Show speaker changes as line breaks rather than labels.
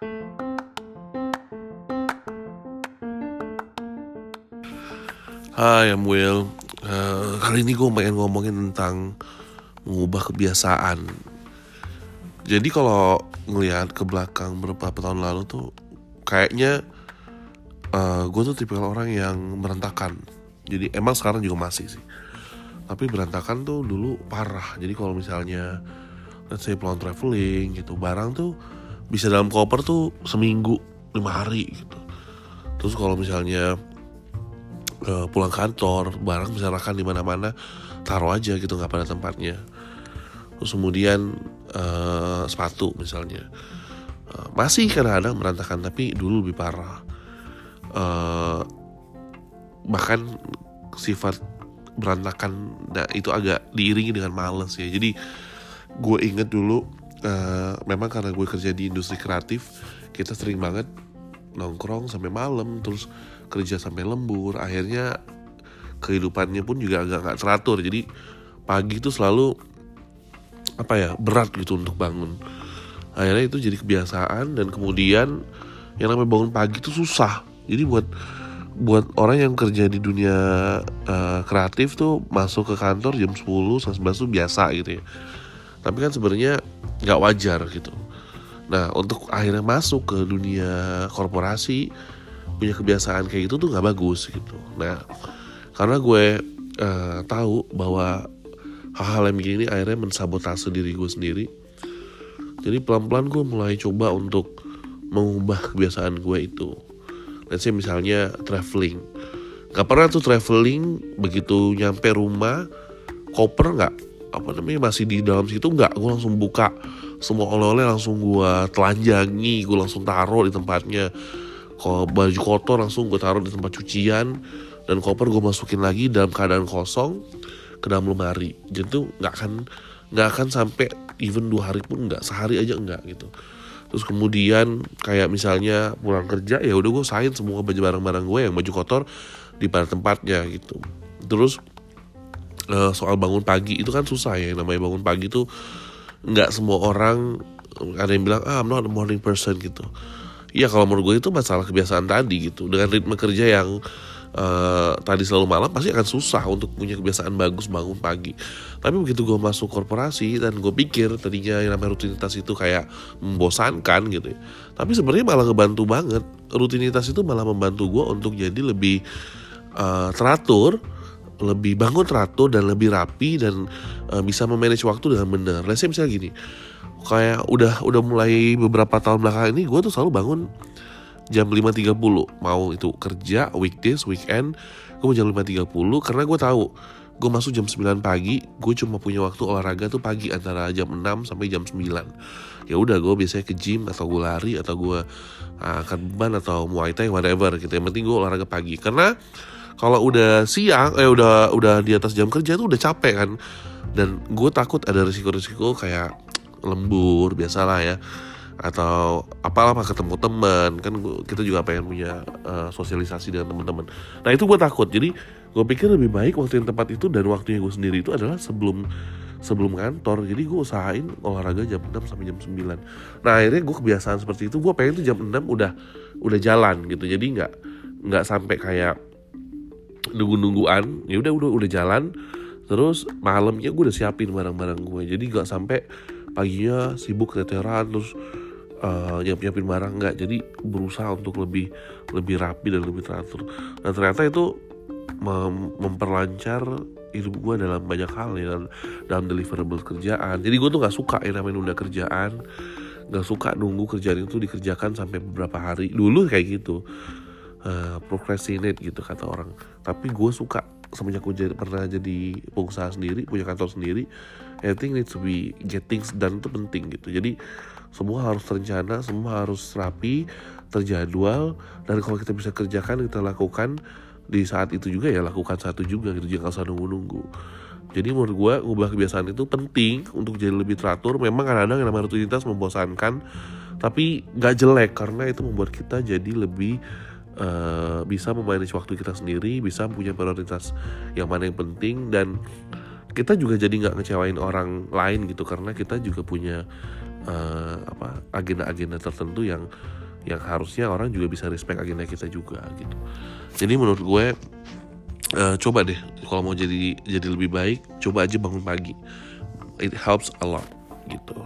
Hai, I'm Will. Eh, kali ini gue pengen ngomongin tentang mengubah kebiasaan. Jadi kalau ngelihat ke belakang beberapa tahun lalu tuh kayaknya gue tuh tipe orang yang berantakan. Jadi emang sekarang juga masih sih. Tapi berantakan tuh dulu parah. Jadi kalau misalnya let's say pulang traveling gitu, barang tuh bisa dalam koper tuh seminggu lima hari gitu. Terus kalau misalnya uh, pulang kantor barang misalkan di mana-mana taruh aja gitu nggak pada tempatnya. Terus kemudian uh, sepatu misalnya. Uh, masih kadang-kadang berantakan tapi dulu lebih parah. Uh, bahkan sifat berantakan nah itu agak diiringi dengan males ya. Jadi gue inget dulu uh, memang karena gue kerja di industri kreatif kita sering banget nongkrong sampai malam terus kerja sampai lembur. Akhirnya kehidupannya pun juga agak nggak teratur. Jadi pagi itu selalu apa ya berat gitu untuk bangun. Akhirnya itu jadi kebiasaan dan kemudian yang namanya bangun pagi itu susah. Jadi buat buat orang yang kerja di dunia uh, kreatif tuh masuk ke kantor jam 10 sampai 11 tuh biasa gitu ya tapi kan sebenarnya nggak wajar gitu Nah untuk akhirnya masuk ke dunia korporasi punya kebiasaan kayak gitu tuh nggak bagus gitu. Nah karena gue uh, tahu bahwa hal-hal yang begini akhirnya mensabotase diri gue sendiri. Jadi pelan-pelan gue mulai coba untuk mengubah kebiasaan gue itu. Let's say misalnya traveling. Gak pernah tuh traveling begitu nyampe rumah koper nggak apa namanya masih di dalam situ nggak? Gue langsung buka semua oleh-oleh langsung gue telanjangi gue langsung taruh di tempatnya. Kalau baju kotor langsung gue taruh di tempat cucian dan koper gue masukin lagi dalam keadaan kosong ke dalam lemari. Jadi tuh nggak akan nggak akan sampai even dua hari pun nggak sehari aja enggak gitu. Terus kemudian kayak misalnya pulang kerja ya udah gue sain semua baju barang-barang gue yang baju kotor di pada tempatnya gitu. Terus eh, soal bangun pagi itu kan susah ya. Namanya bangun pagi tuh nggak semua orang ada yang bilang ah I'm not a morning person gitu. Iya kalau menurut gue itu masalah kebiasaan tadi gitu. Dengan ritme kerja yang uh, tadi selalu malam pasti akan susah untuk punya kebiasaan bagus bangun pagi. Tapi begitu gue masuk korporasi dan gue pikir tadinya yang namanya rutinitas itu kayak membosankan gitu ya tapi sebenarnya malah ngebantu banget. Rutinitas itu malah membantu gue untuk jadi lebih uh, teratur lebih bangun teratur dan lebih rapi dan uh, bisa memanage waktu dengan benar. Let's say misalnya gini, kayak udah udah mulai beberapa tahun belakangan ini gue tuh selalu bangun jam 5.30 mau itu kerja weekdays weekend gue jam 5.30 karena gue tahu gue masuk jam 9 pagi gue cuma punya waktu olahraga tuh pagi antara jam 6 sampai jam 9 ya udah gue biasanya ke gym atau gue lari atau gue uh, angkat beban atau muay thai whatever gitu. Yang penting gue olahraga pagi. Karena kalau udah siang eh udah udah di atas jam kerja tuh udah capek kan. Dan gue takut ada risiko-risiko kayak lembur biasalah ya. Atau apalah apa ketemu teman kan gua, kita juga pengen punya uh, sosialisasi dengan teman-teman nah itu gue takut. Jadi gue pikir lebih baik waktu yang tepat itu dan waktunya gue sendiri itu adalah sebelum sebelum kantor. Jadi gue usahain olahraga jam 6 sampai jam 9 nah akhirnya gue kebiasaan seperti itu. Gue pengen tuh jam 6 udah udah jalan gitu. Jadi nggak nggak sampai kayak nunggu-nungguan. Ya udah udah udah jalan. Terus malamnya gue udah siapin barang-barang gue jadi gak sampai paginya sibuk keteteran terus uh, nyiapin barang nggak. Jadi berusaha untuk lebih lebih rapi dan lebih teratur. Dan ternyata itu mem memperlancar hidup gue dalam banyak hal ya dalam, dalam deliverable kerjaan. Jadi gue tuh nggak suka ya namanya nunda kerjaan. Nggak suka nunggu kerjaan itu dikerjakan sampai beberapa hari. Dulu kayak gitu uh, procrastinate gitu kata orang. Tapi gue suka semenjak gue jadi, pernah jadi pengusaha sendiri punya kantor sendiri everything needs to be getting done itu penting gitu. Jadi semua harus terencana semua harus rapi terjadwal dan kalau kita bisa kerjakan kita lakukan di saat itu juga ya lakukan satu juga gitu jangan usah nunggu-nunggu. Jadi menurut gue ngubah kebiasaan itu penting untuk jadi lebih teratur. Memang kadang-kadang yang namanya rutinitas membosankan tapi gak jelek karena itu membuat kita jadi lebih uh, bisa memanage waktu kita sendiri, bisa punya prioritas yang mana yang penting dan kita juga jadi nggak ngecewain orang lain gitu karena kita juga punya uh, apa agenda-agenda tertentu yang yang harusnya orang juga bisa respect agenda kita juga gitu. Jadi menurut gue uh, coba deh kalau mau jadi jadi lebih baik coba aja bangun pagi. It helps a lot gitu